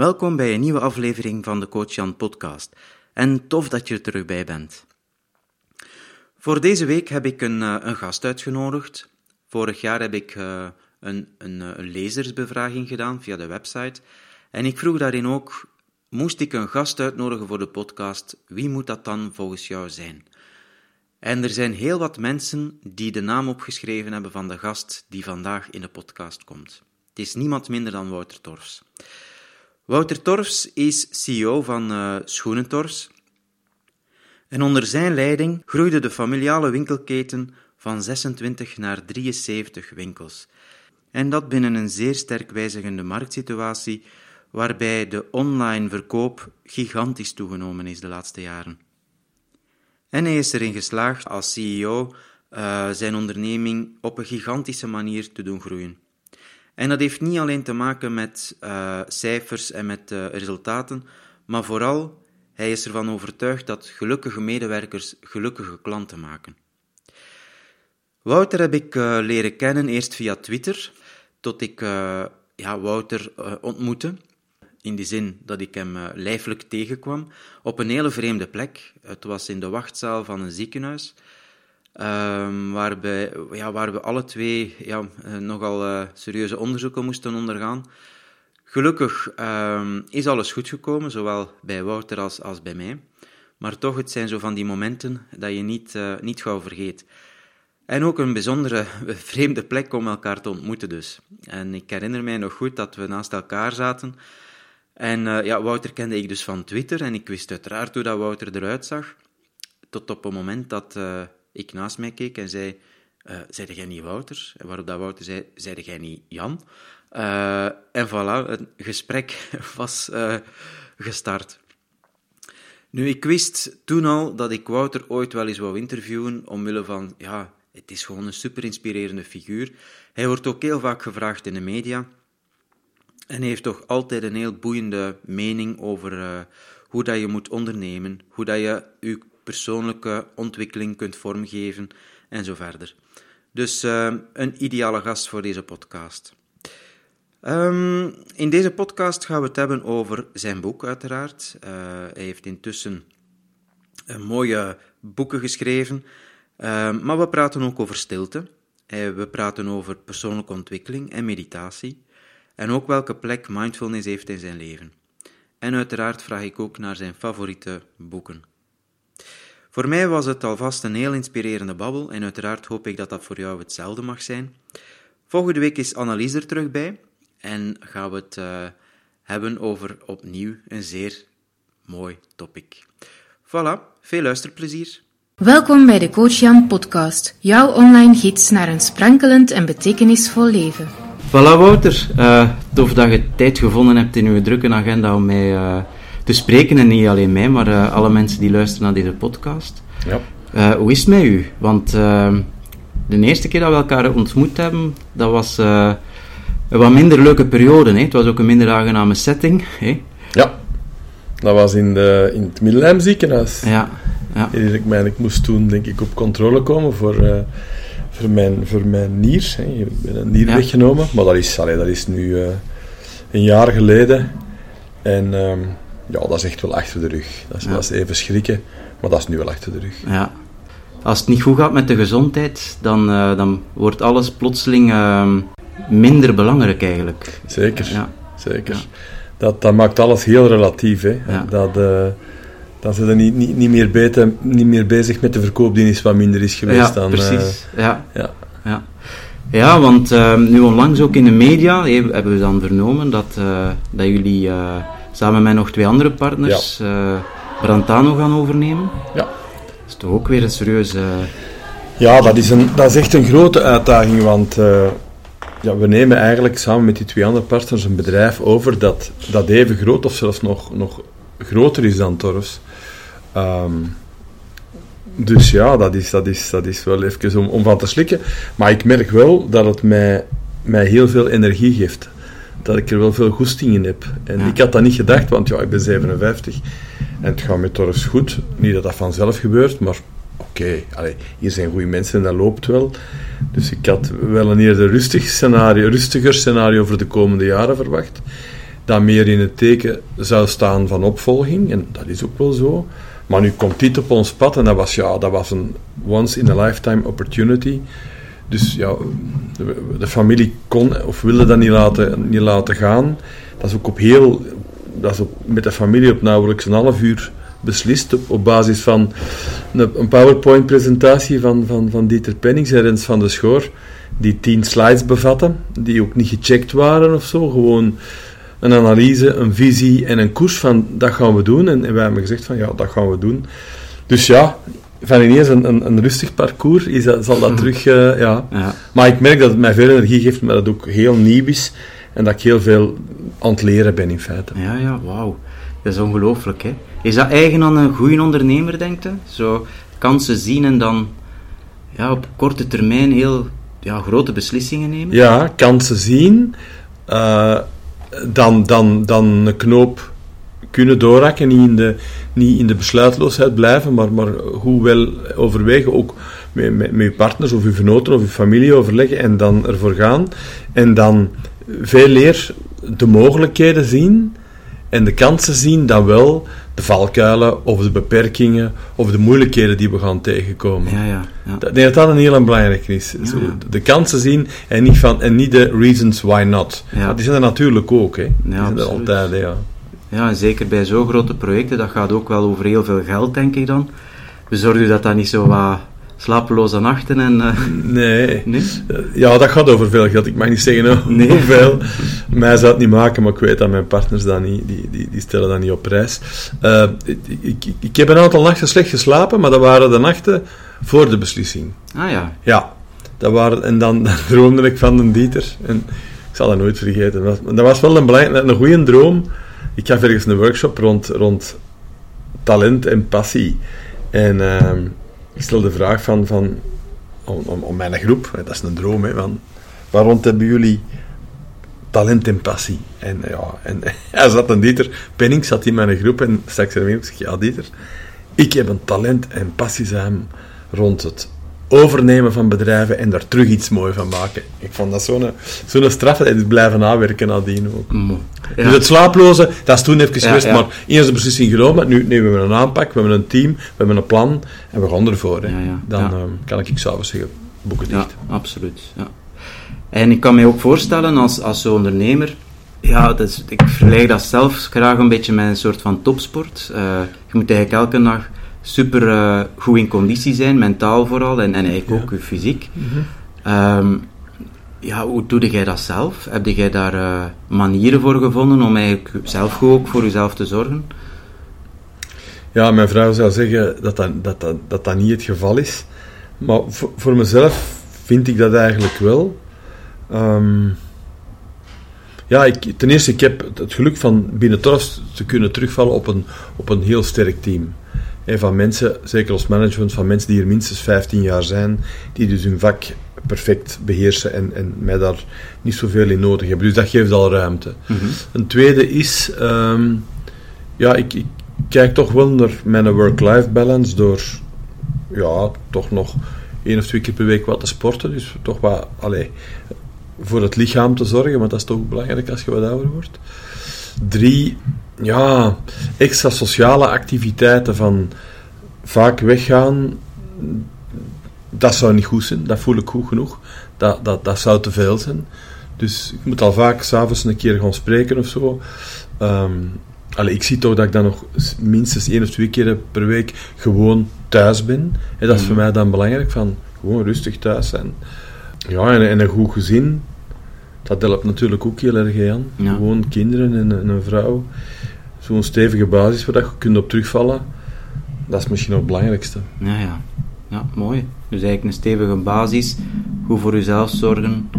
Welkom bij een nieuwe aflevering van de Coach Jan podcast. En tof dat je er terug bij bent. Voor deze week heb ik een, eh, een gast uitgenodigd. Vorig jaar heb ik uh, een, een, een, lezersbevraging gedaan via de website. En ik vroeg daarin ook: moest ik een gast uitnodigen voor de podcast? Wie moet dat dan volgens jou zijn? En er zijn heel wat mensen die de naam opgeschreven hebben van de gast die vandaag in de podcast komt. Het is niemand minder dan Wouter Torfs. Wouter Torfs is CEO van uh, Schoenentorfs. En onder zijn leiding groeide de familiale winkelketen van 26 naar 73 winkels. En dat binnen een zeer sterk wijzigende marktsituatie, waarbij de online verkoop gigantisch toegenomen is de laatste jaren. En hij is erin geslaagd als CEO uh, zijn onderneming op een gigantische manier te doen groeien. En dat heeft niet alleen te maken met uh, cijfers en met uh, resultaten, maar vooral, hij is ervan overtuigd dat gelukkige medewerkers gelukkige klanten maken. Wouter heb ik uh, leren kennen eerst via Twitter, tot ik ja, Wouter ontmoette. In die zin dat ik hem lijfelijk tegenkwam op een hele vreemde plek. Het was in de wachtzaal van een ziekenhuis. Um, waarbij, ja, waar we alle twee ja, eh, nogal uh, serieuze onderzoeken moesten ondergaan. Gelukkig um, is alles goed gekomen, zowel bij Wouter als, als bij mij. Maar toch, het zijn zo van die momenten dat je niet, uh, niet gauw vergeet. En ook een bijzondere, vreemde plek om elkaar te ontmoeten dus. En ik herinner mij nog goed dat we naast elkaar zaten. En ja, Wouter kende ik dus van Twitter en ik wist uiteraard hoe dat Wouter eruit zag. Tot op het moment dat ik naast mij keek en zei, uh, zeide jij niet Wouter? En waarop dat Wouter zei, zeide jij niet Jan? Uh, en voilà, het gesprek was uh, gestart. Nu, ik wist toen al dat ik Wouter ooit wel eens wou interviewen, omwille van, ja, het is gewoon een super inspirerende figuur. Hij wordt ook heel vaak gevraagd in de media. En heeft toch altijd een heel boeiende mening over hoe dat je moet ondernemen, hoe dat je je persoonlijke ontwikkeling kunt vormgeven en zo verder. Dus uh, een ideale gast voor deze podcast. Um, in deze podcast gaan we het hebben over zijn boek, uiteraard. Uh, hij heeft intussen mooie boeken geschreven, uh, maar we praten ook over stilte. We praten over persoonlijke ontwikkeling en meditatie. En ook welke plek mindfulness heeft in zijn leven. En uiteraard vraag ik ook naar zijn favoriete boeken. Voor mij was het alvast een heel inspirerende babbel en uiteraard hoop ik dat dat voor jou hetzelfde mag zijn. Volgende week is Annelies er terug bij en gaan we het uh, hebben over opnieuw een zeer mooi topic. Voilà, veel luisterplezier. Welkom bij de Coach Jan podcast, jouw online gids naar een sprankelend en betekenisvol leven. Voilà Wouter, uh, tof dat je tijd gevonden hebt in uw drukke agenda om mij... Uh, te spreken. En niet alleen mij, maar uh, alle mensen die luisteren naar deze podcast. Ja. Uh, hoe is het met u? Want uh, de eerste keer dat we elkaar ontmoet hebben, dat was een wat minder leuke periode. Hè? Het was ook een minder aangename setting. Hè? Ja, dat was in, de, in het Middelheim ziekenhuis. Ja. ja. Ik, mijn, ik moest toen denk ik op controle komen voor, voor, mijn, voor mijn nier. Hè. Ik ben een nier ja. weggenomen, maar dat is, allee, dat is nu een jaar geleden. En... Um, ja, dat is echt wel achter de rug. Dat is, ja. dat is even schrikken, maar dat is nu wel achter de rug. Ja. Als het niet goed gaat met de gezondheid, dan, uh, dan wordt alles plotseling uh, minder belangrijk eigenlijk. Zeker, ja. zeker. Ja. Dat, dat maakt alles heel relatief. Hè. Dat, uh, dan zijn ze niet, niet, niet, meer beter, niet meer bezig met de verkoopdienst wat minder is geweest ja, dan... precies. ja. Ja. Ja. ja, want nu onlangs ook in de media hebben we dan vernomen dat, dat jullie samen met nog twee andere partners ja. uh, Brantano gaan overnemen. Ja. Dat is toch ook weer een serieuze... Ja, dat is, een, dat is echt een grote uitdaging, want uh, ja, we nemen eigenlijk samen met die twee andere partners een bedrijf over dat, dat even groot of zelfs nog, nog groter is dan Torfs. Um, dus ja, dat is, dat is, dat is wel even om, om van te slikken. Maar ik merk wel dat het mij, mij heel veel energie geeft dat ik er wel veel goesting in heb. En ik had dat niet gedacht, want ja, ik ben 57 en het gaat met Torres goed. Niet dat dat vanzelf gebeurt, maar oké, okay, hier zijn goede mensen en dat loopt wel. Dus ik had wel een eerder rustig scenario, rustiger scenario voor de komende jaren verwacht. dat meer in het teken zou staan van opvolging, en dat is ook wel zo. Maar nu komt dit op ons pad en dat was, ja, dat was een once-in-a-lifetime opportunity. Dus ja, de, familie kon of wilde dat niet laten, niet laten gaan. Dat is ook op heel, dat is op, met de familie op nauwelijks een half uur beslist op, op basis van een, een PowerPoint-presentatie van, van, van Dieter Pennings en Rens van de Schoor, die tien slides bevatten, die ook niet gecheckt waren of zo, gewoon een analyse, een visie en een koers van dat gaan we doen. En, en wij hebben gezegd van ja, dat gaan we doen. Dus ja, van ineens een, een, een rustig parcours is dat, zal dat terug, uh, ja. ja. Maar ik merk dat het mij veel energie geeft, maar dat het ook heel nieuw is en dat ik heel veel aan het leren ben in feite. Ja, ja, wauw. Dat is ongelooflijk, hè. Is dat eigen aan een goede ondernemer, denkt u? Zo kansen zien en dan ja, op korte termijn heel ja, grote beslissingen nemen? Ja, kansen zien. Uh, dan, dan, dan een knoop kunnen doorhakken, niet in de, niet in de besluitloosheid blijven, maar, maar hoe wel overwegen, ook met, met, met je partners of je vernoten of je familie overleggen en dan ervoor gaan. En dan veel meer de mogelijkheden zien en de kansen zien dan wel de valkuilen of de beperkingen of de moeilijkheden die we gaan tegenkomen. Ja, ja, ja. Ik denk dat dat een heel belangrijke is. Ja, de kansen zien en niet, van, en niet de reasons why not. Ja. Die zijn er natuurlijk ook. Hè. Die zijn er altijd, ja. Ja, en zeker bij zo'n grote projecten, dat gaat ook wel over heel veel geld, denk ik dan. Zorg u dat dat niet zo wat slapeloze nachten en... Uh... Nee. nee. Ja, dat gaat over veel geld. Ik mag niet zeggen nee. hoeveel. Mij zou het niet maken, maar ik weet dat mijn partners dat niet, die, die, die stellen dat niet op prijs. Uh, ik, ik, ik, heb een aantal nachten slecht geslapen, maar dat waren de nachten voor de beslissing. Ah ja. Ja. Dat waren, en dan, dan droomde ik van een Dieter. En ik zal dat nooit vergeten. Dat, dat was wel een, belangrijk, een goede droom. Ik gaf ergens een workshop rond, rond talent en passie. En... Uh, ik stel de vraag van, van om, om, om, mijn groep, dat is een droom, hè, van, waarom hebben jullie talent en passie? En ja, en hij zat een Dieter, Penning zat in mijn groep en straks zei ik, ja Dieter, ik heb een talent en passie samen rond het overnemen van bedrijven en daar terug iets moois van maken. Ik vond dat zo'n zo'n straf en blijven aanwerken nadien ook. Mm. Ja. Dus het slaaploze, dat is toen even geweest, maar eerst de beslissing genomen. Nu, nu hebben we een aanpak, we hebben een team, we hebben een plan en we gaan ervoor. Dan uh, kan ik s'avonds zeggen, boeken dicht. Ja, absoluut. Ja. En ik kan me ook voorstellen als, als zo'n ondernemer, ja, dat ik vergelijk dat zelf graag een beetje met een soort van topsport. Uh, je moet eigenlijk elke dag super uh, goed in conditie zijn, mentaal vooral, en, en eigenlijk ook fysiek. Mm -hmm. um, ja, hoe doe jij dat zelf? Heb jij daar uh, manieren voor gevonden om eigenlijk zelf goed ook voor jezelf te zorgen? Ja, mijn vrouw zou zeggen dat dat, dat, dat, dat, dat niet het geval is. Maar voor, voor mezelf vind ik dat eigenlijk wel. Um, ja, ik, ten eerste, ik heb het geluk van binnen Torres te kunnen terugvallen op een, op een heel sterk team van mensen, zeker als management, van mensen die hier minstens 15 jaar zijn, die dus hun vak perfect beheersen en, en mij daar niet zoveel in nodig hebben. Dus dat geeft al ruimte. Mm Een tweede is, ehm, ja, ik, ik, kijk toch wel naar mijn work-life balance door, ja, toch nog één of twee keer per week wat te sporten. Dus toch wat, allee, voor het lichaam te zorgen, want dat is toch belangrijk als je wat ouder wordt. Drie, ja, extra sociale activiteiten van vaak weggaan, dat zou niet goed zijn. Dat voel ik goed genoeg. Dat, dat, dat zou te veel zijn. Dus ik moet al vaak s'avonds een keer gaan spreken of zo. Um, ik zie toch dat ik dan nog minstens één of twee keer per week gewoon thuis ben. En dat is voor mhm. mij dan belangrijk, van gewoon rustig thuis zijn. Ja, en, en een goed gezin, dat helpt natuurlijk ook heel erg aan. Gewoon kinderen en, en een vrouw zo'n stevige basis waar je kunt op terugvallen, dat is misschien het belangrijkste. Ja, ja. Ja, mooi. Dus eigenlijk een stevige basis, goed voor jezelf zorgen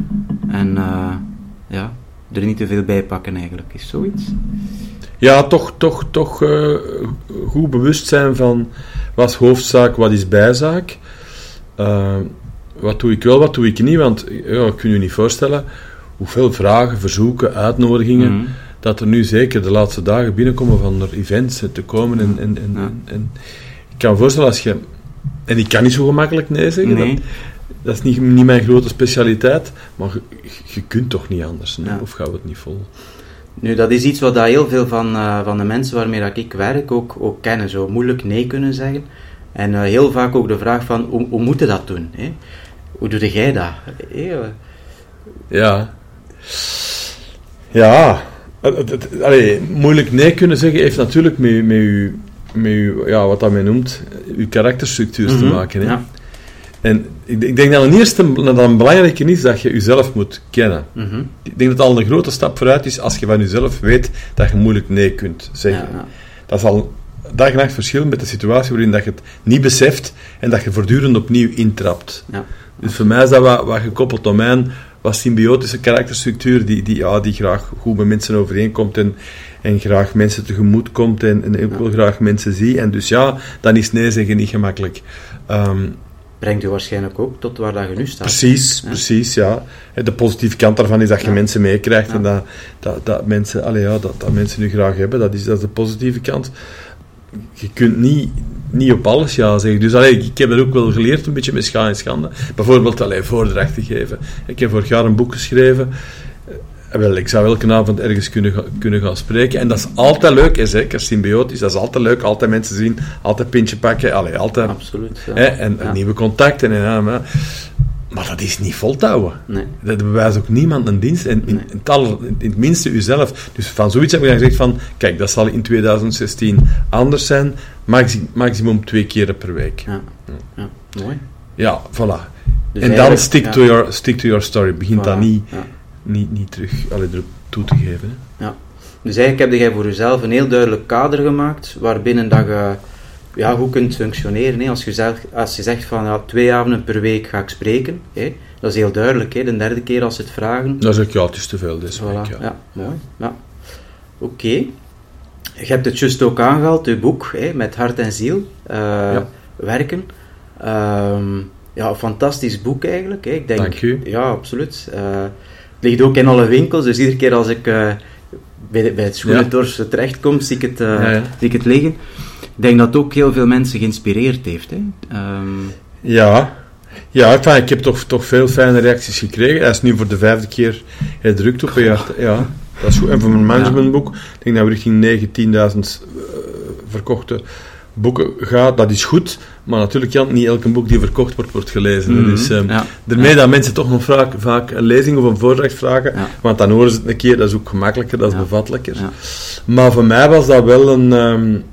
en uh, ja, er niet te veel bij pakken eigenlijk. Is zoiets? Ja, toch, toch, toch uh, goed bewust zijn van wat is hoofdzaak, wat is bijzaak. Uh, wat doe ik wel, wat doe ik niet, want ja, ik kan je niet voorstellen hoeveel vragen, verzoeken, uitnodigingen... Mhm dat er nu zeker de laatste dagen binnenkomen van er events te komen. En, en, en, en, ik kan me voorstellen als je. En ik kan niet zo gemakkelijk nee zeggen. Dat, dat, is niet, niet mijn grote specialiteit. Maar je, kunt toch niet anders. Of gaan we het niet vol? Nu, dat is iets wat dat heel veel van, uh, van de mensen waarmee dat ik werk ook, ook kennen. Zo moeilijk nee kunnen zeggen. En uh, heel vaak ook de vraag van, hoe, hoe moet je dat doen? Hè? Hoe doe jij dat? Hè? Ja. Ja. Allee, moeilijk nee kunnen zeggen heeft natuurlijk met, met, uw, met uw, ja, wat dat men noemt, uw karakterstructuur mm -hmm. te mhm. maken. Hè? Ja. En ik, ik, denk dat een eerste dat een belangrijke is dat je jezelf moet kennen. Mm -hmm. Ik denk dat het al een grote stap vooruit is als je van jezelf weet dat je moeilijk nee kunt zeggen. Ja, ja. Dat is al dag en nacht verschil met de situatie waarin dat je het niet beseft en dat je voortdurend opnieuw intrapt. Ja. Dus voor mij is dat wat, wat gekoppeld aan mijn wat symbiotische karakterstructuur die, die, ja, die graag goed met mensen overeenkomt en, en graag mensen tegemoet komt en, en ook wel graag mensen zie. En dus ja, dan is nee zeggen niet gemakkelijk. Um, Brengt u waarschijnlijk ook tot waar dat je nu staat. Precies, precies, ja. De positieve kant daarvan is dat je ja. mensen meekrijgt en dat, dat, dat, mensen, allee, ja, dat, dat mensen u graag hebben. Dat is, dat is de positieve kant. Je kunt niet niet op alles ja zeggen. Dus allee, ik heb dat ook wel geleerd, een beetje met scha en schande. Bijvoorbeeld allee, voordrachten geven. Ik heb vorig jaar een boek geschreven. Eh, wel, ik zou elke avond ergens kunnen, kunnen gaan spreken. En dat is altijd leuk, en zeker symbiotisch. Dat is altijd leuk, altijd mensen zien, altijd pintje pakken. Allee, altijd, Absoluut. Ja. Hè, en, ja. nieuwe contacten. En, ja, maar, maar dat is niet voltouwen. Nee. Dat bewijst ook niemand een dienst. En in, nee. in, het, aller, in het minste uzelf. Dus van zoiets heb ik dan gezegd van... Kijk, dat zal in 2016 anders zijn. Maxi, maximum twee keren per week. Ja, ja. mooi. Ja, voilà. Dus en dan stick, ja. to your, stick to your story. Begint voilà. dat niet, niet, niet terug allee, toe te geven. Hè. Ja. Dus eigenlijk heb jij voor jezelf een heel duidelijk kader gemaakt... waarbinnen dat je ja, hoe kunt functioneren. Hè? Als, je zegt, als je zegt van ja, twee avonden per week ga ik spreken, hè? dat is heel duidelijk. Hè? De derde keer als ze het vragen. Dan zeg ik ja, het is te veel deze voilà. week. Ja, ja mooi. Ja. Oké. Okay. Je hebt het juist ook aangehaald, je boek, hè, met hart en ziel uh, ja. werken. Um, ja, een fantastisch boek eigenlijk. Hè. Ik denk, Dank u. Ja, absoluut. Uh, het ligt ook in alle winkels, dus iedere keer als ik uh, bij, bij het schoenentors ja. terechtkom, zie ik het, zie ik het liggen. Ik denk dat het ook heel veel mensen geïnspireerd heeft. Hè? Um... Ja, ja enfin, ik heb toch, toch veel fijne reacties gekregen. Hij is nu voor de vijfde keer gedrukt op een jaar. Ja, dat is goed. En voor mijn managementboek, ik denk dat we richting 9.000, 10.000 uh, verkochte boeken gaat. Dat is goed, maar natuurlijk Jan, niet elke boek die verkocht wordt, wordt gelezen. Mm -hmm. Dus um, ja. daarmee ja. dat mensen toch nog vaak, vaak een lezing of een voordracht vragen, ja. want dan horen ze het een keer, dat is ook gemakkelijker, dat is bevattelijker. Maar voor mij was dat wel een... Um,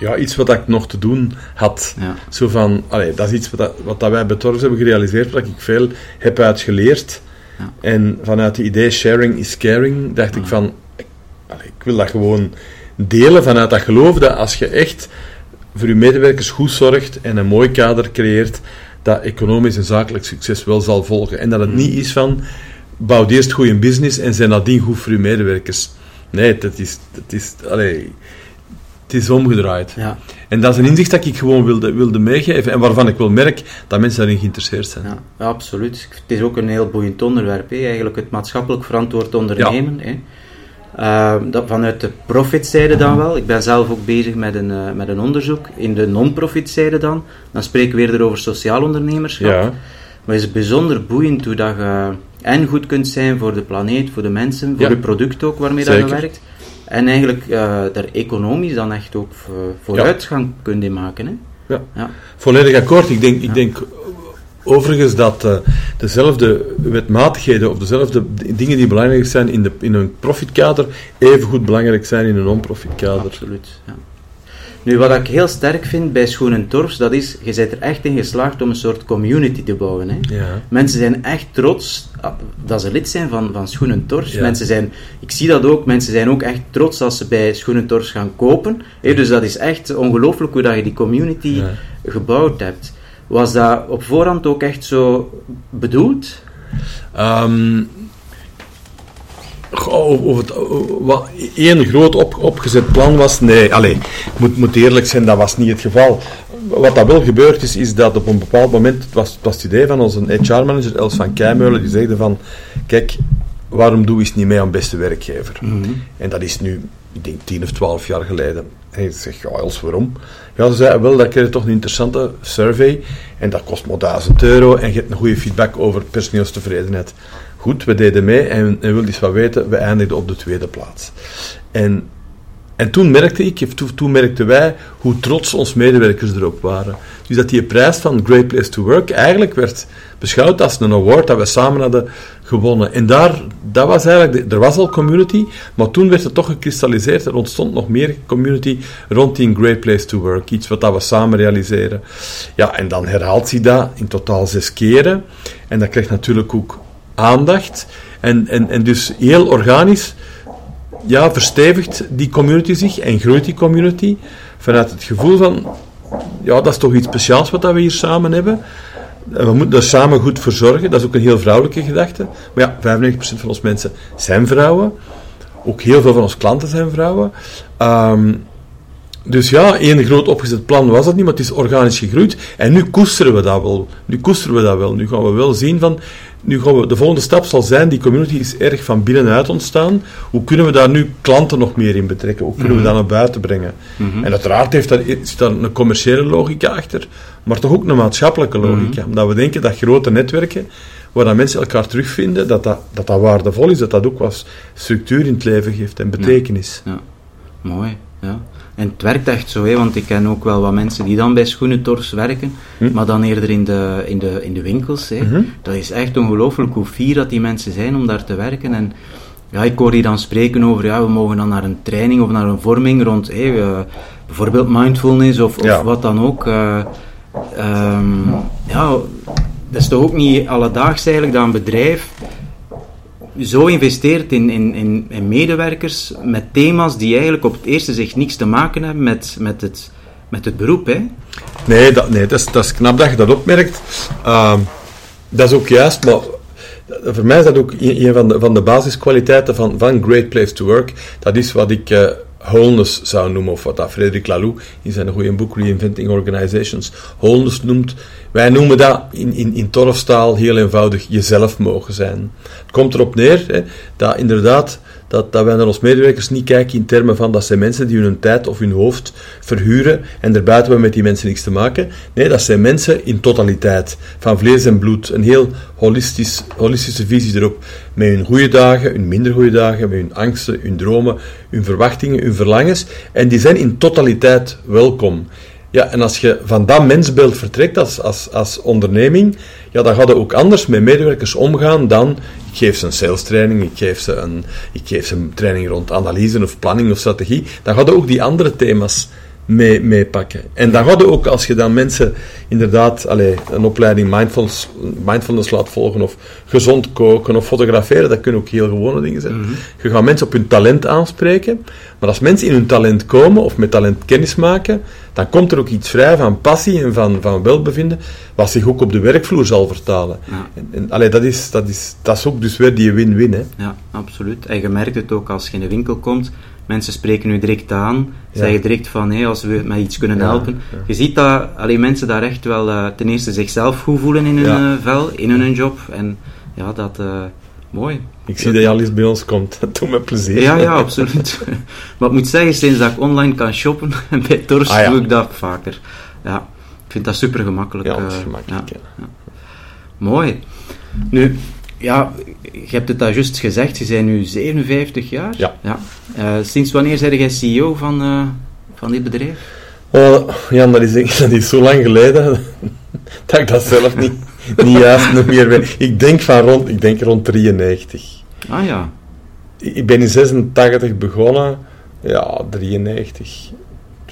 ja, iets wat ik nog te doen had. Ja. Zo van, allee, dat is iets wat, dat, wat dat wij bij hebben gerealiseerd, wat ik veel heb uitgeleerd. Ja. En vanuit het idee sharing is caring, dacht ja. ik van, allee, ik wil dat gewoon delen vanuit dat geloof dat als je echt voor je medewerkers goed zorgt en een mooi kader creëert, dat economisch en zakelijk succes wel zal volgen. En dat het mm. niet is van, bouw eerst goed een business en zijn nadien goed voor je medewerkers. Nee, dat is, dat is, allee, het is omgedraaid. Ja. En dat is een inzicht dat ik gewoon wilde, wilde meegeven en waarvan ik wel merk dat mensen daarin geïnteresseerd zijn. Ja, ja absoluut. Het is ook een heel boeiend onderwerp, hè. eigenlijk het maatschappelijk verantwoord ondernemen. Ja. Hè. Uh, dat vanuit de profitzijde dan wel. Ik ben zelf ook bezig met een, uh, met een onderzoek. In de non-profitzijde dan, dan spreken we weer over sociaal ondernemerschap. Ja. Maar het is bijzonder boeiend hoe dat je en goed kunt zijn voor de planeet, voor de mensen, voor je product ook waarmee dat je werkt. En eigenlijk uh, daar economisch dan echt ook vooruitgang kunt in maken. Hè? Ja. ja. volledig akkoord. Ik denk, ik denk overigens dat uh, dezelfde wetmatigheden of dezelfde dingen die belangrijk zijn in, de, in een profitkader even goed belangrijk zijn in een non-profitkader. Absoluut, ja. Nu, wat ik heel sterk vind bij Schoenen Torfs, dat is, je bent er echt in geslaagd om een soort community te bouwen. Hè? Ja. Mensen zijn echt trots dat ze lid zijn van, van Schoenen Torfs. Ja. Mensen zijn, ik zie dat ook, mensen zijn ook echt trots als ze bij Schoenen Torfs gaan kopen. Hè? Dus dat is echt ongelooflijk hoe dat je die community ja. gebouwd hebt. Was dat op voorhand ook echt zo bedoeld? Um, of het wat één groot op, opgezet plan was, nee, allez, moet, moet eerlijk zijn, dat was niet het geval. Wat dat wel gebeurd is, is dat op een bepaald moment, het was, het, was het idee van onze HR-manager Els van Keimeulen, die zei van, kijk, waarom doe je het niet mee aan beste werkgever? Mm -hmm. En dat is nu, ik denk, tien of twaalf jaar geleden. En ik zeg, ja, Els, waarom? Ja, ze zei, wel, dat kreeg toch een interessante survey, en dat kost maar duizend euro, en je hebt een goede feedback over personeelstevredenheid. Goed, we deden mee en, en wil eens wat weten, we eindigden op de tweede plaats. En, en toen merkte ik, toen, merkten wij, hoe trots onze medewerkers erop waren. Dus dat die prijs van Great Place to Work eigenlijk werd beschouwd als een award dat we samen hadden gewonnen. En daar, dat was eigenlijk, er was al community, maar toen werd het toch gekristalliseerd. Er ontstond nog meer community rond die Great Place to Work. Iets wat dat we samen realiseren. Ja, en dan herhaalt zich dat in totaal zes keren. En dat krijgt natuurlijk ook aandacht. En, en, en dus heel organisch ja, verstevigt die community zich en groeit die community vanuit het gevoel van ja, dat is toch iets speciaals wat dat we hier samen hebben. We moeten daar samen goed voor zorgen. Dat is ook een heel vrouwelijke gedachte. Maar ja, 95% van ons mensen zijn vrouwen. Ook heel veel van onze klanten zijn vrouwen. Ehm, dus ja, één groot opgezet plan was het niet, maar het is organisch gegroeid. En nu koesteren we dat wel. Nu koesteren we dat wel. Nu gaan we wel zien van, nu gaan we, de volgende stap zal zijn, die community is erg van binnenuit ontstaan. Hoe kunnen we daar nu klanten nog meer in betrekken? Hoe kunnen we dat naar buiten brengen? En uiteraard heeft daar, zit daar een commerciële logica achter, maar toch ook een maatschappelijke logica. Omdat we denken dat grote netwerken, waar dat mensen elkaar terugvinden, dat dat, dat dat waardevol is, dat dat ook wat structuur in het leven geeft en betekenis. Ja, mooi. Ja. En het werkt echt zo, hè, want ik ken ook wel wat mensen die dan bij schoenentors werken, maar dan eerder in de, in de, in de winkels. Hè. Dat is echt ongelooflijk hoe fier dat die mensen zijn om daar te werken. En ja, ik hoor die dan spreken over, ja, we mogen dan naar een training of naar een vorming rond, hè, bijvoorbeeld mindfulness of, of Ja. wat dan ook. eh, ehm, ja, dat is toch ook niet alledaags eigenlijk dat een bedrijf zo investeert in, in, in, in medewerkers met thema's die eigenlijk op het eerste zicht niks te maken hebben met, met, het, met het beroep. Hè? Nee, dat, nee dat, is, dat knap dat je dat opmerkt. Ehm, dat is ook juist, maar voor mij is dat ook een een van de, van de basiskwaliteiten van, van Great Place to Work. Dat is wat ik eh, wholeness zou noemen, of wat dat Frederik Laloux in zijn goede boek Reinventing Organizations wholeness noemt. Wij noemen dat in, in, in torfstaal heel eenvoudig jezelf mogen zijn. Het komt erop neer hè, dat inderdaad dat, dat wij naar ons medewerkers niet kijken in termen van dat zijn mensen die hun tijd of hun hoofd verhuren en daarbuiten hebben met die mensen niks te maken. Nee, dat zijn mensen in totaliteit, van vlees en bloed. Een heel holistisch, holistische visie erop. Met hun goede dagen, hun minder goede dagen, met hun angsten, hun dromen, hun verwachtingen, hun verlangens. En die zijn in totaliteit welkom. Ja, en als je van dat mensbeeld vertrekt als, als, als onderneming, ja, dan gaat het ook anders met medewerkers omgaan dan ik geef ze een sales training, ik geef ze een, ik geef ze een training rond analyse of planning of strategie. Dan gaat ook die andere thema's mee, meepakken. En dan het ook, als je dan mensen inderdaad allee, een opleiding mindfulness, mindfulness laat volgen, of gezond koken, of fotograferen, dat kunnen ook heel gewone dingen zijn. Je gaat mensen op hun talent aanspreken, maar als mensen in hun talent komen, of met talent kennis maken, dan komt er ook iets vrij van passie en van, van welbevinden, wat zich ook op de werkvloer zal vertalen. Ja. En, en, allee, dat, is, dat, is, dat is ook dus weer die win-win. Hè. Ja, absoluut. En je merkt het ook als je in de winkel komt. Mensen spreken u direct aan, Ja. zeggen direct van hey, als we met iets kunnen helpen. Je ziet dat alleen mensen daar echt wel eh, ten eerste zichzelf goed voelen in hun eh, vel, in hun job. En ja, dat eh mooi. Ik zie dat je al eens bij ons komt. Dat doet me plezier. Ja, ja, absoluut. maar ik moet zeggen, sinds dat ik online kan shoppen, en bij Tors Ah, ja. doe ik dat vaker. Ja, ik vind dat super gemakkelijk. Ja, dat is gemakkelijk. ja. Mooi. Nu, ja, je hebt het daar juist gezegd, je bent nu 57 jaar. Ja. Eh, sinds wanneer ben jij CEO van, eh, van dit bedrijf? Oh, Jan, dat is, dat is zo lang geleden dat ik dat zelf niet, niet juist nog meer weet. Ik denk, van rond, ik denk rond 93. Ah ja, Ik ik ben in 86 begonnen. Ja, 93.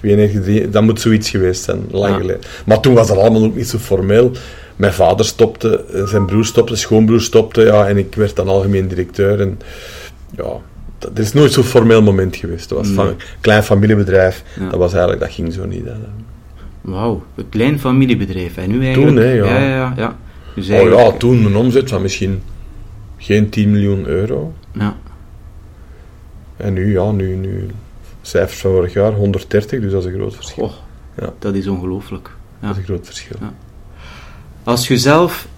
92, 93, dat moet zoiets geweest zijn, lang Ja. geleden. Maar toen was dat allemaal ook niet zo formeel. Mijn vader stopte, eh, zijn broer stopte, schoonbroer stopte, ja, en ik werd dan algemeen directeur. En ja, dat, er is nooit zo'n formeel moment geweest. Dat was Nee. van een klein familiebedrijf. Ja. Dat was eigenlijk, dat ging zo niet. hè. wauw, een klein familiebedrijf. En nu eigenlijk... Toen, hè, ja. Ja, ja, ja. Dus Oh ja, toen een omzet van misschien geen 10 miljoen euro. ja. En nu, ja, nu, nu cijfers van vorig jaar, 130, dus dat is een groot verschil. Ja. dat is ongelooflijk. Ja. Dat is een groot verschil. Ja. Als je zelf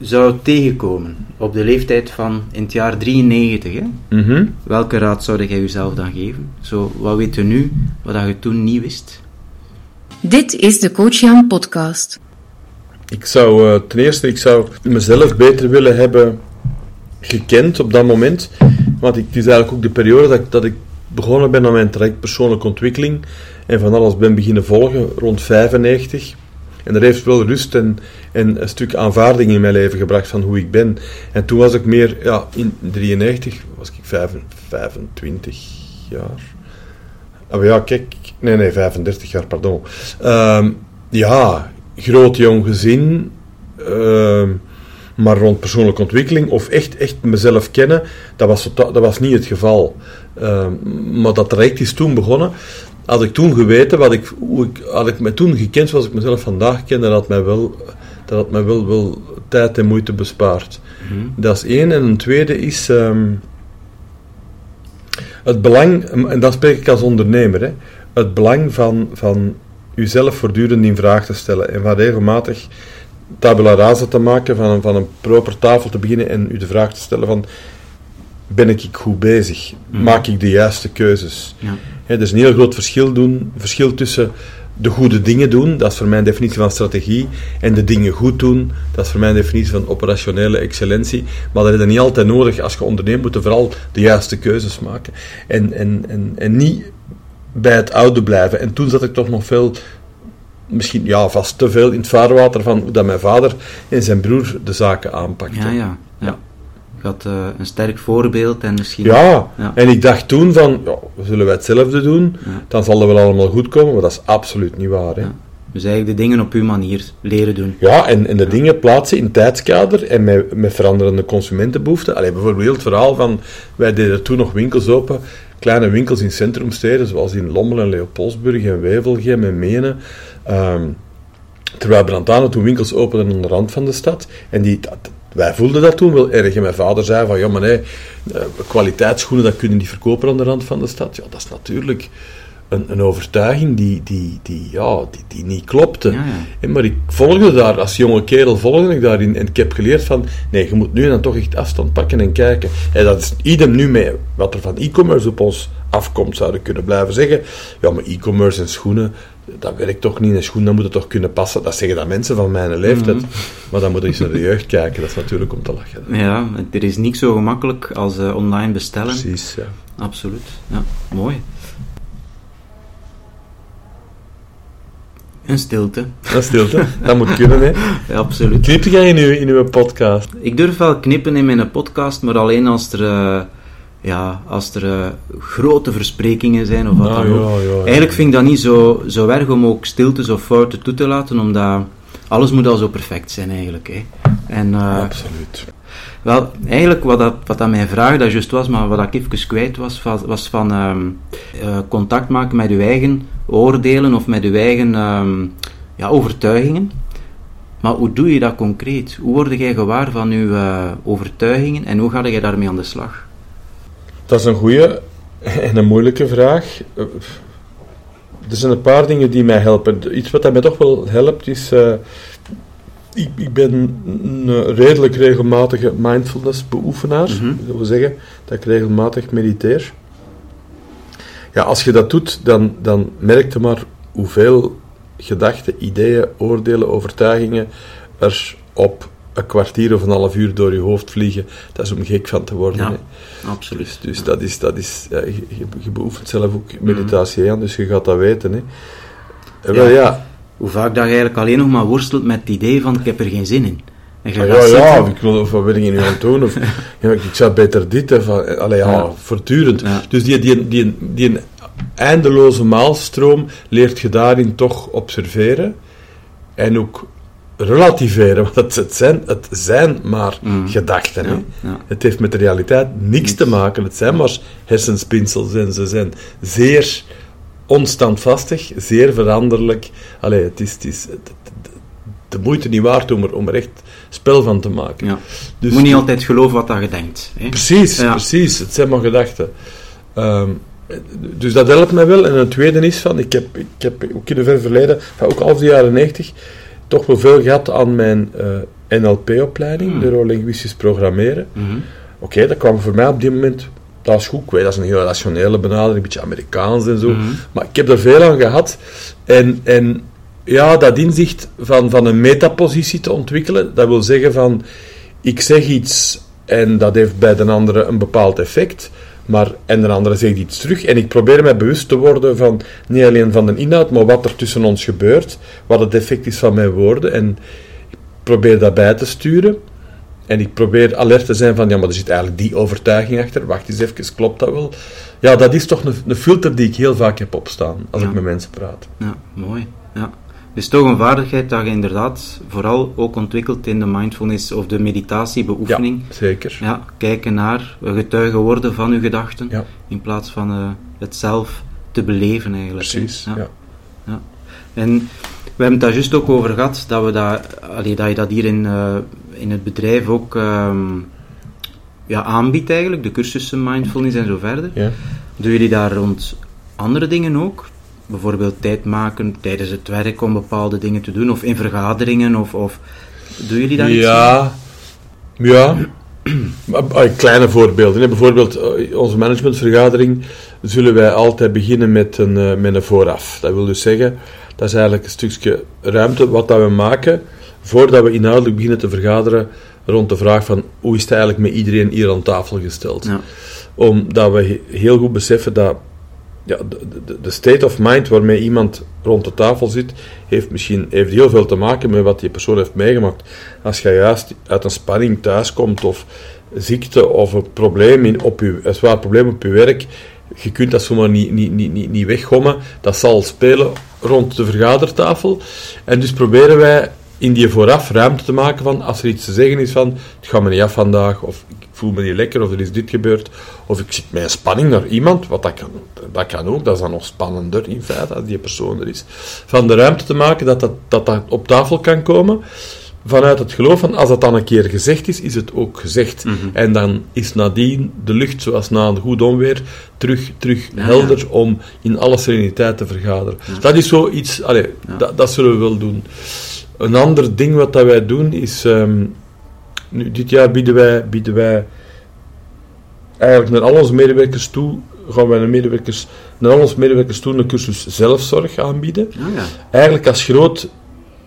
zou tegenkomen op de leeftijd van in het jaar 93, hè, Mhm. welke raad zou jij jezelf dan geven? Zo, wat weet je nu, wat dat je toen niet wist? Dit is de Coach Jan podcast. Ik zou uh, ten eerste, ik zou mezelf beter willen hebben gekend op dat moment. Want ik, het is eigenlijk ook de periode dat ik, dat ik begonnen ben aan mijn traject persoonlijke ontwikkeling en van alles ben beginnen volgen, rond 95. En dat heeft wel rust en, en een stuk aanvaarding in mijn leven gebracht van hoe ik ben. En toen was ik meer, ja, in 93 was ik 25 jaar. Oh ja, kijk, nee, nee, 35 jaar, pardon. Uh, ja, groot jong gezin, uh, maar rond persoonlijke ontwikkeling of echt, echt mezelf kennen, dat was, dat was niet het geval. Uh, maar dat traject is toen begonnen. Had ik toen geweten, wat ik, hoe ik, had ik me toen gekend zoals ik mezelf vandaag ken, dat had mij wel, dat had mij wel, wel tijd en moeite bespaard. Mm Dat is één. En een tweede is um, het belang, en dat spreek ik als ondernemer, hè, het belang van, van uzelf voortdurend in vraag te stellen en van regelmatig tabula rasa te maken, van een, van een proper tafel te beginnen en u de vraag te stellen van ben ik goed bezig? Mhm. Maak ik de juiste keuzes? Ja. er is een heel groot verschil, doen, verschil tussen de goede dingen doen, dat is voor mij een definitie van strategie, en de dingen goed doen, dat is voor mij een definitie van operationele excellentie. Maar dat is niet altijd nodig. Als je onderneemt, moet je vooral de juiste keuzes maken. En, en, en, en niet bij het oude blijven. En toen zat ik toch nog veel misschien ja, vast te veel in het vaarwater van hoe dat mijn vader en zijn broer de zaken aanpakten. Ja, ja. Had uh, een sterk voorbeeld en misschien... Ja, en ik dacht toen van, ja, zullen wij hetzelfde doen, dan zal het wel allemaal goed komen, maar dat is absoluut niet waar. Hè. Dus eigenlijk de dingen op uw manier leren doen. Ja, en, en de dingen plaatsen in tijdskader en met, met veranderende consumentenbehoeften. Allee, bijvoorbeeld het verhaal van, wij deden toen nog winkels open, kleine winkels in centrumsteden, zoals in Lommel en Leopoldsburg en Wevelgem en Menen. Um, terwijl Brantane toen winkels openden aan de rand van de stad. En die, wij voelden dat toen wel erg. En mijn vader zei van, ja maar nee, eh, kwaliteitsschoenen dat kunnen niet verkopen aan de rand van de stad. Ja, dat is natuurlijk een, een overtuiging die, die, die, ja, die, die niet klopte. Ja, ja. Maar ik volgde daar, als jonge kerel volgde ik daarin. En ik heb geleerd van, nee, je moet nu dan toch echt afstand pakken en kijken. En dat is idem nu mee wat er van e-commerce op ons afkomt, zouden kunnen blijven zeggen. Ja, maar e-commerce en schoenen, dat werkt toch niet. Een schoen, dat moet het toch kunnen passen. Dat zeggen dat mensen van mijn leeftijd. Mhm. Maar dan moet je eens naar de jeugd kijken. Dat is natuurlijk om te lachen. Ja, er is niet zo gemakkelijk als uh, online bestellen. Precies, ja. Absoluut. Ja, mooi. Een stilte. Een stilte, dat moet kunnen, hè? Ja, absoluut. Knip jij in uw, in uw podcast? Ik durf wel knippen in mijn podcast, maar alleen als er... Uh, ja, als er uh, grote versprekingen zijn of wat ah, dan ook. Ja, ja, Eigenlijk vind ik dat niet zo, zo erg om ook stiltes of fouten toe te laten, omdat alles moet al zo perfect zijn eigenlijk. Hè. En, uh, Absoluut. Wel, eigenlijk wat dat, wat dat mijn vraag dat juist was, maar wat ik even kwijt was, was van um, uh, contact maken met uw eigen oordelen of met uw eigen um, ja, overtuigingen. Maar hoe doe je dat concreet? Hoe word jij gewaar van uw uh, overtuigingen en hoe ga je daarmee aan de slag? Dat is een goede en een moeilijke vraag. Er zijn een paar dingen die mij helpen. Iets wat mij toch wel helpt is. Uh, ik, ik, ben een redelijk regelmatige mindfulness beoefenaar. Mm -hmm. Dat wil zeggen dat ik regelmatig mediteer. Ja, als je dat doet, dan, dan merk je maar hoeveel gedachten, ideeën, oordelen, overtuigingen er op een kwartier of een half uur door je hoofd vliegen, dat is om gek van te worden. Ja, absoluut. Dus, dus dat is, dat is ja, je, je, beoefent zelf ook meditatie mm aan, dus je gaat dat weten. Hè. En wel, ja. Hoe vaak dat je eigenlijk alleen nog maar worstelt met het idee van ik heb er geen zin in. En ah, ja, ja, ik wil, of wat wil ik nu aan doen, of ja, ik zou beter dit, of, allee, ja, ja. voortdurend. Dus die, die, die, die eindeloze maalstroom leert je daarin toch observeren en ook relativeren, want het, het, zijn, het zijn maar mm. gedachten. Ja, ja. Het heeft met de realiteit niks te maken. Het zijn maar hersenspinsels en ze zijn zeer onstandvastig, zeer veranderlijk. Allee, het is, het is de moeite niet waard om er, om er echt spel van te maken. Ja. Dus, je moet niet altijd geloven wat je denkt. Hè? Precies, precies. Het zijn maar gedachten. Um, dus dat helpt mij wel. En een tweede is van, ik heb, ik heb ook in het verleden, ook al de jaren 90, toch wel veel gehad aan mijn uh, eh, NLP-opleiding, mm. neurolinguistisch programmeren. Mm Oké, dat kwam voor mij op die moment, dat is goed, ik weet, dat is een heel rationele benadering, een beetje Amerikaans en zo, mhm. maar ik heb er veel aan gehad. En, en ja, dat inzicht van, van een metapositie te ontwikkelen. Dat wil zeggen van, ik zeg iets en dat heeft bij de andere een bepaald effect. Maar, en de andere zegt iets terug. En ik probeer mij bewust te worden van niet alleen van de inhoud, maar wat er tussen ons gebeurt. Wat het effect is van mijn woorden. En ik probeer dat bij te sturen. En ik probeer alert te zijn van, ja, maar er zit eigenlijk die overtuiging achter. Wacht eens even, klopt dat wel? Ja, dat is toch een, een filter die ik heel vaak heb opstaan als Ja. ik met mensen praat. Ja, mooi. Ja. Dus toch een vaardigheid dat je inderdaad vooral ook ontwikkelt in de mindfulness of de meditatiebeoefening. Ja, zeker. Ja, kijken naar, eh, getuigen worden van uw gedachten, Ja. in plaats van eh, het zelf te beleven eigenlijk. Precies. Ja. Ja. En we hebben het daar juist ook over gehad, dat, we dat, allee, dat je dat hier in, eh, in het bedrijf ook ehm, ja, aanbiedt eigenlijk, de cursussen mindfulness en zo verder. Ja. Doen jullie daar rond andere dingen ook? Bijvoorbeeld tijd maken tijdens het werk om bepaalde dingen te doen, of in vergaderingen, of, of doen jullie daar iets mee? Ja, ja. Kleine voorbeelden. hè. Bijvoorbeeld, eh, onze managementvergadering zullen wij altijd beginnen met een, eh, met een vooraf. Dat wil dus zeggen, dat is eigenlijk een stukje ruimte wat dat we maken voordat we inhoudelijk beginnen te vergaderen rond de vraag van hoe is het eigenlijk met iedereen hier aan tafel gesteld. Ja. Omdat we he- heel goed beseffen dat ja, de, de, de state of mind waarmee iemand rond de tafel zit, heeft misschien heeft heel veel te maken met wat die persoon heeft meegemaakt. Als je juist uit een spanning thuiskomt of ziekte of een probleem in, op je, een zwaar probleem op je werk, je kunt dat zomaar niet, niet, niet, niet, niet weggommen. Dat zal spelen rond de vergadertafel. En dus proberen wij in die vooraf ruimte te maken van als er iets te zeggen is van het gaat me niet af vandaag of ik voel me niet lekker of er is dit gebeurd of ik zit met een spanning naar iemand, wat dat kan, dat kan ook, dat is dan nog spannender in feite als die persoon er is. Van de ruimte te maken dat dat, dat, dat op tafel kan komen vanuit het geloof van als dat dan een keer gezegd is, is het ook gezegd. En dan is nadien de lucht, zoals na een goed onweer, terug, terug Ja, helder om in alle sereniteit te vergaderen. Dat is zoiets, allee, dat, dat zullen we wel doen. Een ander ding wat dat wij doen is, ehm, nu, dit jaar bieden wij, bieden wij eigenlijk naar al onze medewerkers toe, gaan wij naar, medewerkers, naar al onze medewerkers toe een cursus zelfzorg aanbieden. Ah, ja. Eigenlijk als groot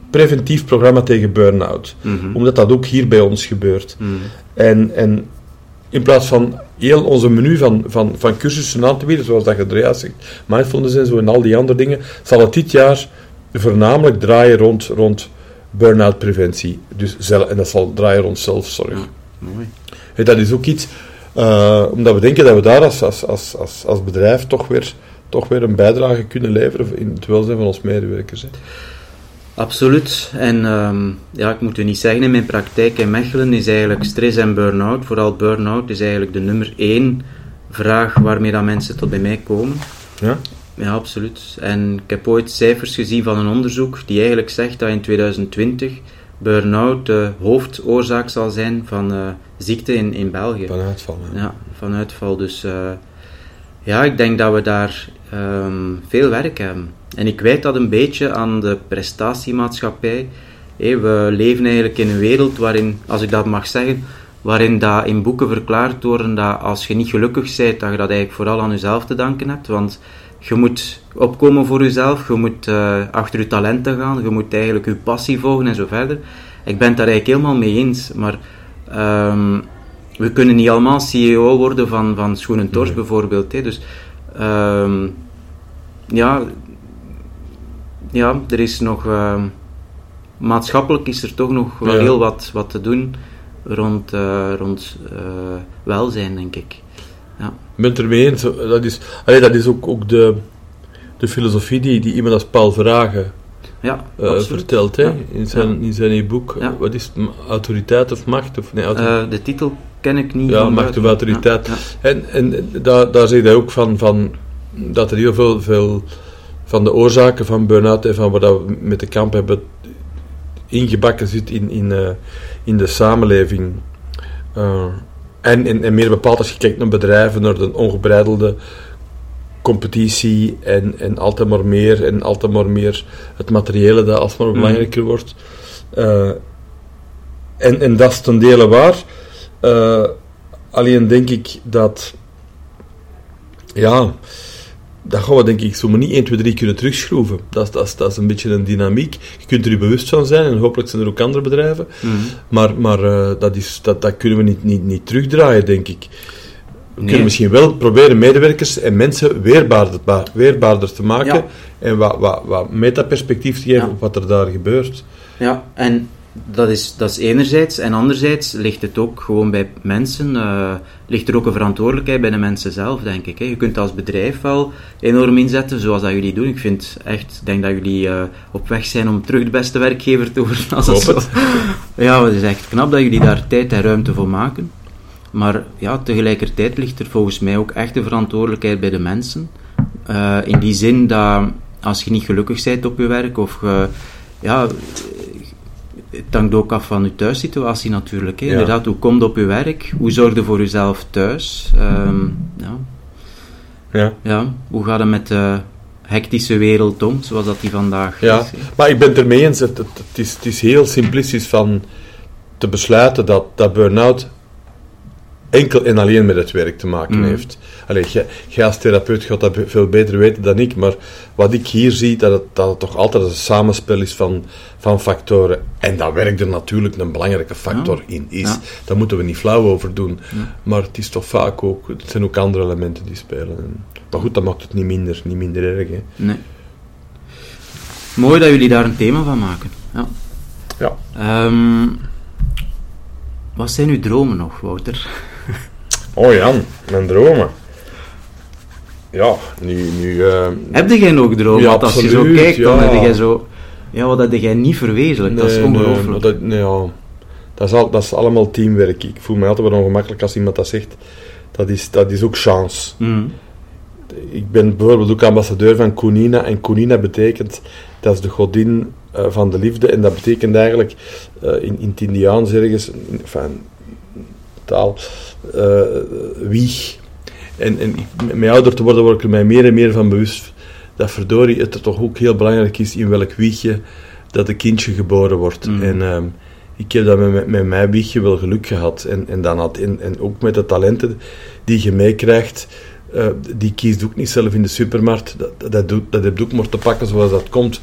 preventief programma tegen burn-out. Mhm. Omdat dat ook hier bij ons gebeurt. Mhm. En, en in plaats van heel onze menu van, van, van cursussen aan te bieden, zoals dat Andreas zegt, mindfulness en zo en al die andere dingen, zal het dit jaar voornamelijk draaien rond, rond burn-out preventie. Dus zel- en dat zal draaien rond zelfzorg. Ja. Mooi. Dat is ook iets, eh, omdat we denken dat we daar als, als, als, als, als bedrijf toch weer, toch weer een bijdrage kunnen leveren in het welzijn van ons medewerkers. Hè. Absoluut. En ehm, ja, ik moet u niet zeggen, in mijn praktijk in Mechelen is eigenlijk stress en burn-out, vooral burn-out, is eigenlijk de nummer één vraag waarmee dat mensen tot bij mij komen. Ja? Ja, absoluut. En ik heb ooit cijfers gezien van een onderzoek die eigenlijk zegt dat in 2020 burn-out de hoofdoorzaak zal zijn van eh, ziekte in, in België. Van uitval. hè. Ja, van uitval. Dus eh, ja, ik denk dat we daar ehm, veel werk hebben. En ik wijt dat een beetje aan de prestatiemaatschappij. Hé, we leven eigenlijk in een wereld waarin, als ik dat mag zeggen, waarin dat in boeken verklaard worden dat als je niet gelukkig bent, dat je dat eigenlijk vooral aan jezelf te danken hebt. Want je moet opkomen voor jezelf, je moet eh, achter je talenten gaan, je moet eigenlijk je passie volgen en zo verder. Ik ben het daar eigenlijk helemaal mee eens, maar ehm, we kunnen niet allemaal CEO worden van, van Schoenen Tors bijvoorbeeld. Hè. Dus ehm, ja, ja, er is nog ehm, maatschappelijk is er toch nog wel Ja. heel wat, wat te doen rond, eh, rond eh, welzijn, denk ik. Ja. Ik ben het ermee eens. Dat is, allee, dat is ook, ook de, de filosofie die, die iemand als Paul Verhagen Ja, eh, vertelt hè? Ja. In, zijn, in zijn boek. Ja. Wat is het? Autoriteit of macht? Of, nee, autoriteit. Eh, de titel ken ik niet. Ja, macht of autoriteit. Ja, ja. En, en daar, daar zegt hij ook van, van dat er heel veel, veel van de oorzaken van burn-out en van wat we met de kamp hebben ingebakken zit in, in, eh, in de samenleving. En, en, en meer bepaald als je kijkt naar bedrijven, naar de ongebreidelde competitie en, en altijd maar meer en altijd maar meer het materiële dat alsmaar Mhm. belangrijker wordt. Eh, en, en dat is ten dele waar. Eh, alleen denk ik dat ja, dat gaan we denk ik zomaar niet 1, 2, 3 kunnen terugschroeven. Dat, is- dat, is- dat is een beetje een dynamiek. Je kunt er je bewust van zijn, en hopelijk zijn er ook andere bedrijven. Mhm. Maar, maar eh, dat, is, dat, dat kunnen we niet, niet, niet terugdraaien, denk ik. We Nee. kunnen misschien wel proberen medewerkers en mensen weerbaarder, ba- weerbaarder te maken Ja. en wat, wat, wat metaperspectief te geven Ja. op wat er daar gebeurt. Ja, en dat is, dat is enerzijds. En anderzijds ligt het ook gewoon bij mensen, eh, ligt er ook een verantwoordelijkheid bij de mensen zelf, denk ik. Hè. Je kunt als bedrijf wel enorm inzetten, zoals dat jullie doen. Ik vind echt, denk dat jullie eh, op weg zijn om terug de beste werkgever te worden. Als het zo. Ja, het is echt knap dat jullie daar tijd en ruimte voor maken. Maar ja, tegelijkertijd ligt er volgens mij ook echt de verantwoordelijkheid bij de mensen. Eh, in die zin dat als je niet gelukkig bent op je werk, of ja, het hangt ook af van je thuissituatie natuurlijk. Hè. Ja. Inderdaad, hoe komt op je werk? Hoe zorg je voor jezelf thuis? Ehm, ja. Ja. Ja, hoe gaat het met de hectische wereld om, zoals dat die vandaag Ja, is? hè? maar ik ben het ermee eens. Het, het, het is, het is heel simplistisch van te besluiten dat, dat burn-out enkel en alleen met het werk te maken Mm. heeft. Allee, jij, als therapeut gaat dat veel beter weten dan ik, maar wat ik hier zie, dat het, dat het toch altijd een samenspel is van, van factoren. En dat werk er natuurlijk een belangrijke factor in is. Ja. Daar moeten we niet flauw over doen. Maar het is toch vaak ook, het zijn ook andere elementen die spelen. En- Maar goed, dat maakt het niet minder, niet minder erg. Hè. Nee. Mooi dat jullie daar een thema van maken. Ja. Ja. Ehm, wat zijn uw dromen nog, Wouter? Oh Jan, mijn dromen. Ja, nu... nu eh, Heb jij nog dromen? Ja, Want als je zo kijkt, dan ja. heb jij zo... Ja, wat heb jij niet verwezenlijk? dat is nee, ongelooflijk. dat, nee, ja, dat, is al, dat is allemaal teamwerk. Ik voel me altijd wel ongemakkelijk als iemand dat zegt. Dat is, dat is ook chance. Mhm. Ik ben bijvoorbeeld ook ambassadeur van Kunina. En Kunina betekent, dat is de godin eh, van de liefde. En dat betekent eigenlijk eh, in, in het Indiaans ergens, in, enfin, taal, eh, wieg. En, en met ouder te worden word ik er mij meer en meer van bewust dat verdorie het er toch ook heel belangrijk is in welk wiegje dat een kindje geboren wordt. Mhm. En ehm, ik heb dat met, met, mijn wiegje wel geluk gehad. En, en, dan had, en, en ook met de talenten die je meekrijgt, eh, die kiest ook niet zelf in de supermarkt. Dat, dat, doet, dat heb je ook maar te pakken zoals dat komt.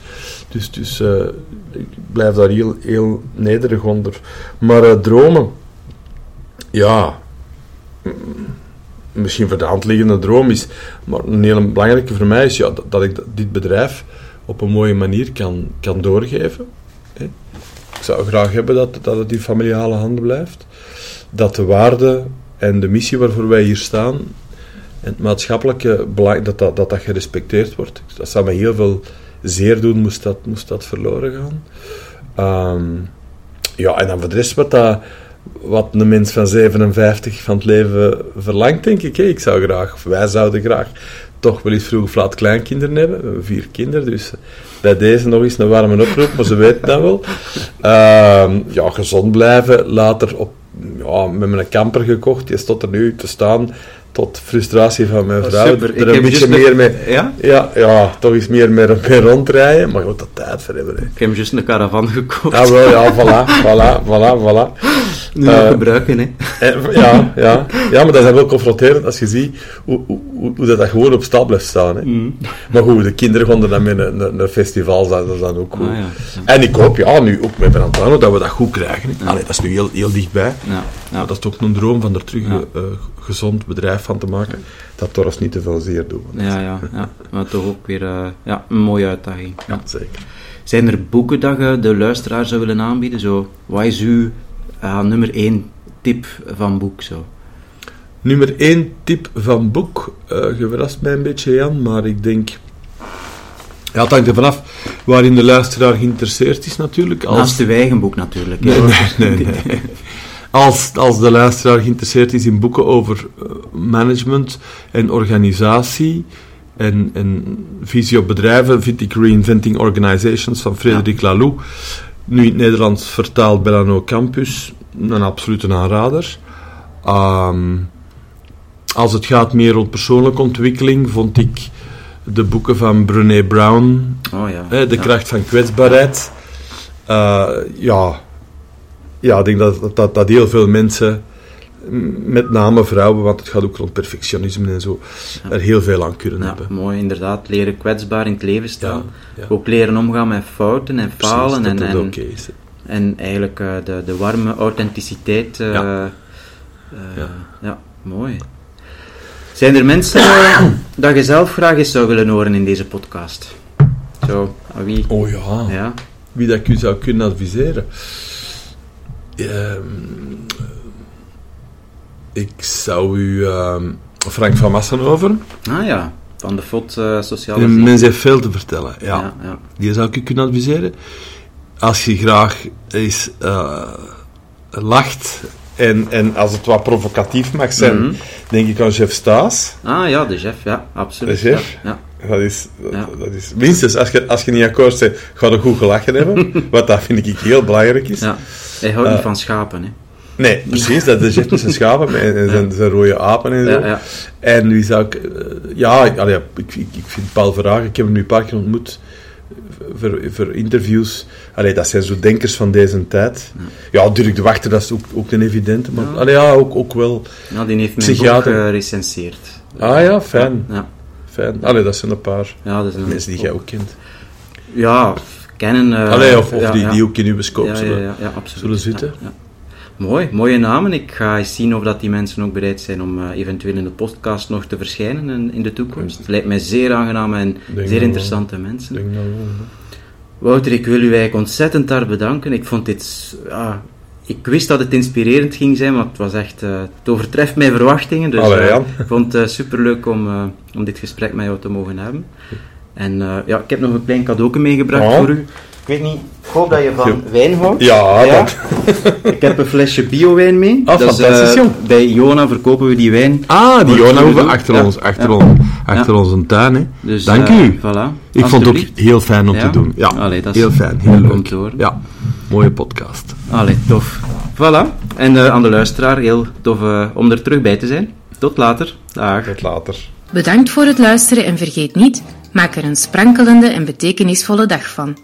Dus, dus eh, ik blijf daar heel, heel nederig onder. Maar dromen, ja, misschien voor de hand liggende droom is, maar een hele belangrijke voor mij is ja, dat, ik dit bedrijf op een mooie manier kan, kan doorgeven. hè. Ik zou graag hebben dat, dat het in familiale handen blijft. Dat de waarde en de missie waarvoor wij hier staan en het maatschappelijke belang, dat dat, dat, dat gerespecteerd wordt. Dat zou me heel veel zeer doen, moest dat, moest dat verloren gaan. Ehm, ja, en dan voor de rest wat, dat, wat een mens van 57 van het leven verlangt, denk ik. Ik zou graag, of wij zouden graag, toch wel eens vroeg of laat kleinkinderen hebben. We hebben vier kinderen, dus bij deze nog eens een warme oproep, maar ze weten dat wel. Ehm, ja, gezond blijven. Later op, ja, met mijn camper gekocht. Die staat er nu te staan tot frustratie van mijn vrouw. super. Er een beetje meer mee... Ja? Ja, ja, toch eens meer mee, mee rondrijden. Maar je moet er tijd voor hebben. Hè. Ik heb juist een caravan gekocht. Ja, wel, ja, voilà, voilà, voilà, voilà. Nu Eh, gebruiken, hè. En, ja, ja, ja, maar dat is wel confronterend als je ziet hoe, hoe, hoe, dat, dat gewoon op stap blijft staan. Hè. Mhm. Maar goed, de kinderen er dan met een, een, een festival, dat is dan ook goed. Ah, ja. En ik hoop, ja, nu ook met Brantano, dat we dat goed krijgen. Allee, dat is nu heel, heel dichtbij. Ja. Maar dat is toch een droom van er terug Ja. een eh, gezond bedrijf van te maken, dat Torres niet te veel zeer doet. Ja, ja, ja. Maar toch ook weer eh, ja, een mooie uitdaging. Ja. Zeker. Zijn er boeken dat je de luisteraar zou willen aanbieden? Zo, wat is uw eh, nummer één tip van boek? Zo? Nummer één tip van boek. eh je verrast mij een beetje, Jan, maar ik denk... Ja, het hangt er vanaf waarin de luisteraar geïnteresseerd is natuurlijk. Als, Naast uw eigen boek natuurlijk. nee, nee. Als, als de luisteraar geïnteresseerd is in boeken over eh, management en organisatie en, en visie op bedrijven, vind ik Reinventing Organizations van Frederik Laloux, nu in het Nederlands vertaald Bellano Campus, een absolute aanrader. Ehm, als het gaat meer rond persoonlijke ontwikkeling, vond ik de boeken van Brené Brown, Oh ja. hè, De ja. kracht van kwetsbaarheid. Eh, ja. Ja, ik denk dat, dat, dat heel veel mensen met name vrouwen, want het gaat ook rond perfectionisme en zo, er heel veel aan kunnen Ja, hebben. mooi, inderdaad. Leren kwetsbaar in het leven staan. Ja, ja. Ook leren omgaan met fouten en Precies, falen. dat en, en, is. hè. en eigenlijk eh, de, de warme authenticiteit. eh, Ja. eh, Ja. ja. mooi. Zijn er mensen dat je zelf graag eens zou willen horen in deze podcast? Zo, aan wie? Oh ja. Ja. wie dat ik u zou kunnen adviseren. Ehm, ik zou u ehm, Frank van Massenhoven. Ah ja, van de FOD eh, Sociale mens heeft veel te vertellen. Ja, Ja, ja. Die zou ik u kunnen adviseren. Als je graag eens eh, lacht en, en als het wat provocatief mag zijn, Mhm. denk ik aan Jeff Staes. Ah ja, de chef, ja, absoluut. De chef? Ja, Dat is, dat, Ja. dat is minstens, als je, als je niet akkoord bent, ga je goed gelachen hebben. wat dat vind ik heel belangrijk is. ja. ja. Hij houdt Eh, niet van schapen, hè. Nee, precies. Dat is echt zijn schapen en, en zijn, zijn rode apen en zo. Ja, ja. En wie zou ik... eh, ja, ik, allee, ik, ik, ik vind Paul Verhagen, ik heb hem nu een paar keer ontmoet voor, voor interviews. Allee, dat zijn zo denkers van deze tijd. Ja, Dirk de Wachter, dat is ook, ook een evidente. Maar Ja. allee, ja, ook, ook wel... Ja, die heeft mijn boek gerecenseerd. Ah ja, fijn. Ja, fijn. Allee, dat zijn een paar ja dat mensen die jij ook kent. Ja, kennen... eh, allee, of, of ja, die, ja. die ook in uw scope zullen, ja, ja, absoluut. zullen zitten. Mooi, mooie namen. Ik ga eens zien of dat die mensen ook bereid zijn om eh, eventueel in de podcast nog te verschijnen in, in de toekomst. Het lijkt mij zeer aangename en Denk zeer wel. interessante mensen. Denk wel. Wouter, ik wil u eigenlijk ontzettend daar bedanken. Ik vond dit... Ja, ik wist dat het inspirerend ging zijn, maar het was echt... eh, het overtreft mijn verwachtingen. Dus Allee, eh, ik vond het superleuk om, eh, om dit gesprek met jou te mogen hebben. En eh, ja, ik heb nog een klein cadeautje meegebracht Oh. voor u. Ik weet niet, ik hoop dat je van wijn houdt. Ja, Ja. dat... Ik heb een flesje biowijn mee. Ah, Dat is, fantastisch, eh, jong. Bij Iona verkopen we die wijn. Ah, die Jonahoeve u. achter, Ja. ons, achter, Ja. ons, achter onze tuin. Hè. Dus, Dank eh, u. Voilà. Ik vond het ook heel fijn om Ja? te doen. Ja, Allee, dat is- heel fijn, heel leuk. Ja, mooie podcast. Allee, tof. Voilà. En eh, aan de luisteraar, heel tof eh, om er terug bij te zijn. Tot later. Dag. Tot later. Bedankt voor het luisteren en vergeet niet, maak er een sprankelende en betekenisvolle dag van.